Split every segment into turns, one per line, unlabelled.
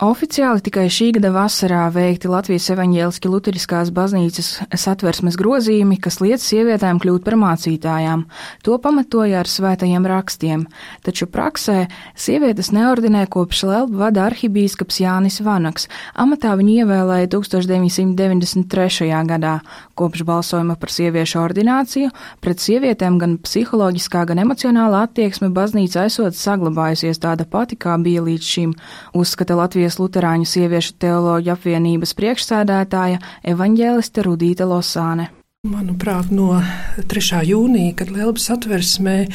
Oficiāli tikai šī gada vasarā veikti Latvijas evaņģēliski luteriskās baznīcas satversmes grozījumi, kas liec sievietēm kļūt par mācītājām. To pamatoja ar svētajiem rakstiem, taču praksē sievietes neordinē kopš Lelba vada arhibīskaps Jānis Vanaks. Amatā viņu ievēlēja 1993. gadā. Kopš balsojuma par sieviešu ordināciju pret sievietēm gan psiholoģiskā, gan emocionālā attieksme baznīca esot saglabājusies tāda pati, kā bija līdz šim, uzskata Latvijas Latvijas Lutāņu sieviešu teoloģu apvienības priekšsēdētāja evaņģēliste Rudīta Losāne.
Manuprāt, no 3. jūnija, kad Lielpas atversmē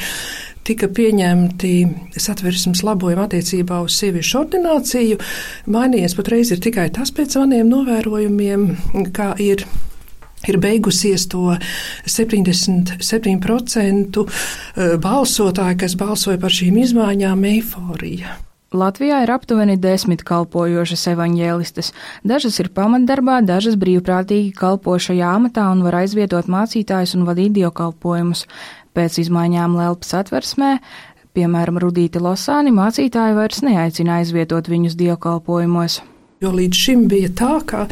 tika pieņemti satversmes labojumi attiecībā uz sieviešu ordināciju, mainījies patreiz ir tikai tas pēc maniem novērojumiem, kā ir ir beigusies to 77% eh, balsotāju, kas balsoja par šīm izmaiņām, eiforija.
Latvijā ir aptuveni desmit kalpojošas evaņģēlistes. Dažas ir pamatdarbā, dažas brīvprātīgi kalpo šajā amatā un var aizvietot mācītājus un vadīt dievkalpojumus. Pēc izmaiņām Lelpas atversmē, piemēram, Rudīti Losāni, mācītāji vairs neaicina aizvietot viņus dievkalpojumos.
Jo līdz šim bija tā, ka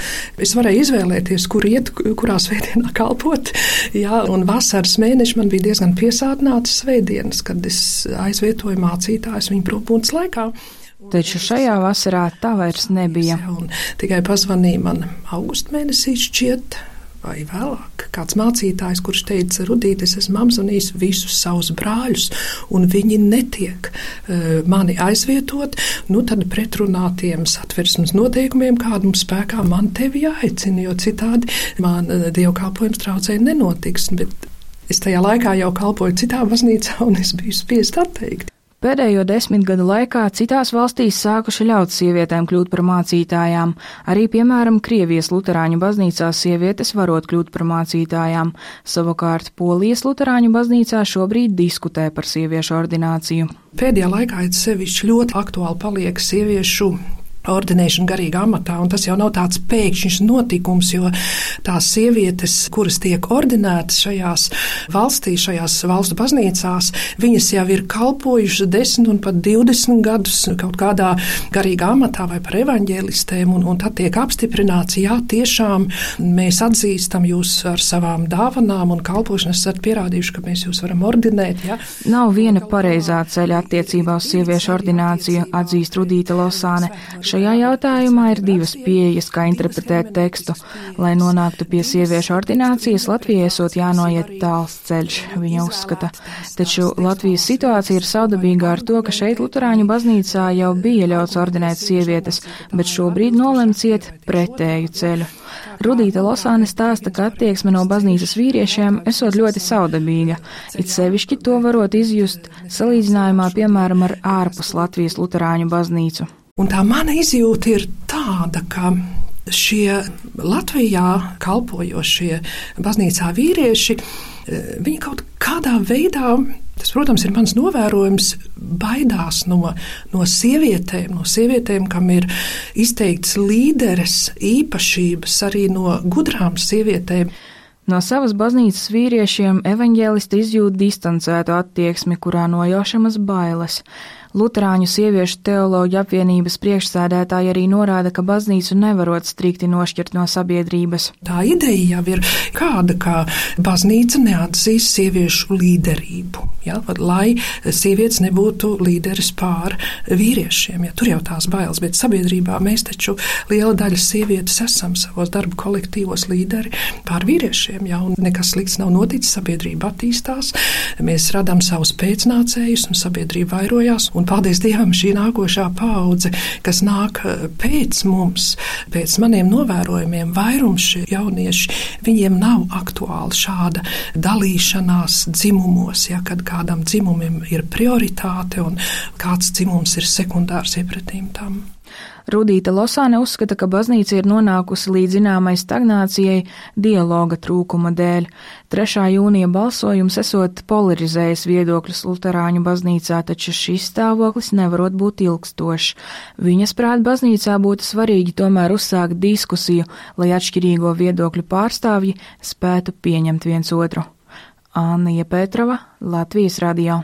es varēju izvēlēties, kur iet, kurā svētdienā kalpot. Jā, un vasaras mēneši man bija diezgan piesātināts svētdienas, kad es aizvietoju mācītājus viņa brūpūnas laikā.
Taču šajā vasarā tā vairs nebija.
Un tikai pazvanīja man augusta mēnesī šķiet, vai vēlāk kāds mācītājs, kurš teica, Rudīt, es esmu apzvanījis visus savus brāļus, un viņi netiek mani aizvietot, nu tad pretrunā tiem satversmes noteikumiem, kāda mums spēkā man tevi jāaicina, jo citādi man uh, dievkalpojums traucē nenotiks. Bet es tajā laikā jau kalpoju citā baznīcā, un es biju spiest atteikt.
Pēdējo desmit gadu laikā citās valstīs sākuši ļaut sievietēm kļūt par mācītājām. Arī, piemēram, Krievijas luterāņu baznīcā sievietes varot kļūt par mācītājām. Savukārt Polijas luterāņu baznīcā šobrīd diskutē par sieviešu ordināciju.
Pēdējā laikā it sevišķi ļoti aktuāli paliek sieviešu ordinēšana garīgā amatā, un tas jau nav tāds pēkšņs notikums, jo tās sievietes, kuras tiek ordinētas šajās valstīs, šajās valstu baznīcās, viņas jau ir kalpojušas 10 un pat 20 gadus kaut kādā garīgā amatā vai par evaņģēlistēm, un, un tad tiek apstiprināts, jā, tiešām mēs atzīstam jūs ar savām dāvanām un kalpošanu, esat pierādījuši, ka mēs jūs varam ordinēt. Jā.
Nav viena pareizā ceļa attiecībā uz sieviešu ordināciju, atzīst Rudīta Losāne. Šajā jautājumā ir divas pieejas, kā interpretēt tekstu. Lai nonāktu pie sieviešu ordinācijas, Latvijai esot jānoiet tāls ceļš, viņa uzskata. Taču Latvijas situācija ir saudabīga ar to, ka šeit Luterāņu baznīcā jau bija ļauts ordinēt sievietes, bet šobrīd nolemts iet pretēju ceļu. Rudīta Losāne stāsta, ka attieksme no baznīcas vīriešiem esot ļoti saudabīga, it sevišķi to varot izjust salīdzinājumā, piemēram, ar ārpus Latvijas Luterāņu baznīcu.
Un tā mana izjūta ir tāda, ka šie Latvijā kalpojošie baznīcā vīrieši, eh, viņi kaut kādā veidā, tas, protams, ir mans novērojums, baidās no, no sievietēm, no sievietēm, kam ir izteikts līderes īpašības, arī no gudrām sievietēm.
No savas baznīcas vīriešiem evaņģēlisti izjūt distancētu attieksmi, kurā nojaušamas bailes. Lutāņu sieviešu teoloģu apvienības priekšsēdētāji arī norāda, ka baznīcu nevarot strikti nošķirt no sabiedrības.
Tā ideja jau ir kāda, ka baznīca neatzīs sieviešu līderību, ja, lai sievietes nebūtu līderis pār vīriešiem. Ja, tur jau tās bailes, bet sabiedrībā mēs taču liela daļa sievietes esam savos darba kolektīvos līderi pār vīriešiem, ja, un nekas slikts nav noticis, sabiedrība attīstās, mēs radām savus pēcnācējus un sabiedrība vairojās. Un Un paldies Dievam, šī nākošā paudze, kas nāk eh, pēc mums, pēc maniem novērojumiem, vairums šie jaunieši, viņiem nav aktuāli šāda dalīšanās dzimumos, ja kad kādam dzimumam ir prioritāte un kāds dzimums ir sekundārs iepratīm tam.
Rudīta Losāne uzskata, ka baznīca ir nonākusi līdz zināmai stagnācijai dialoga trūkuma dēļ. 3. jūnija balsojums esot polarizējis viedokļus Luterāņu baznīcā, taču šis stāvoklis nevarot būt ilgstošs. Viņas prāt baznīcā būtu svarīgi tomēr uzsākt diskusiju, lai atšķirīgo viedokļu pārstāvji spētu pieņemt viens otru. Anna Pētrava, Latvijas radio.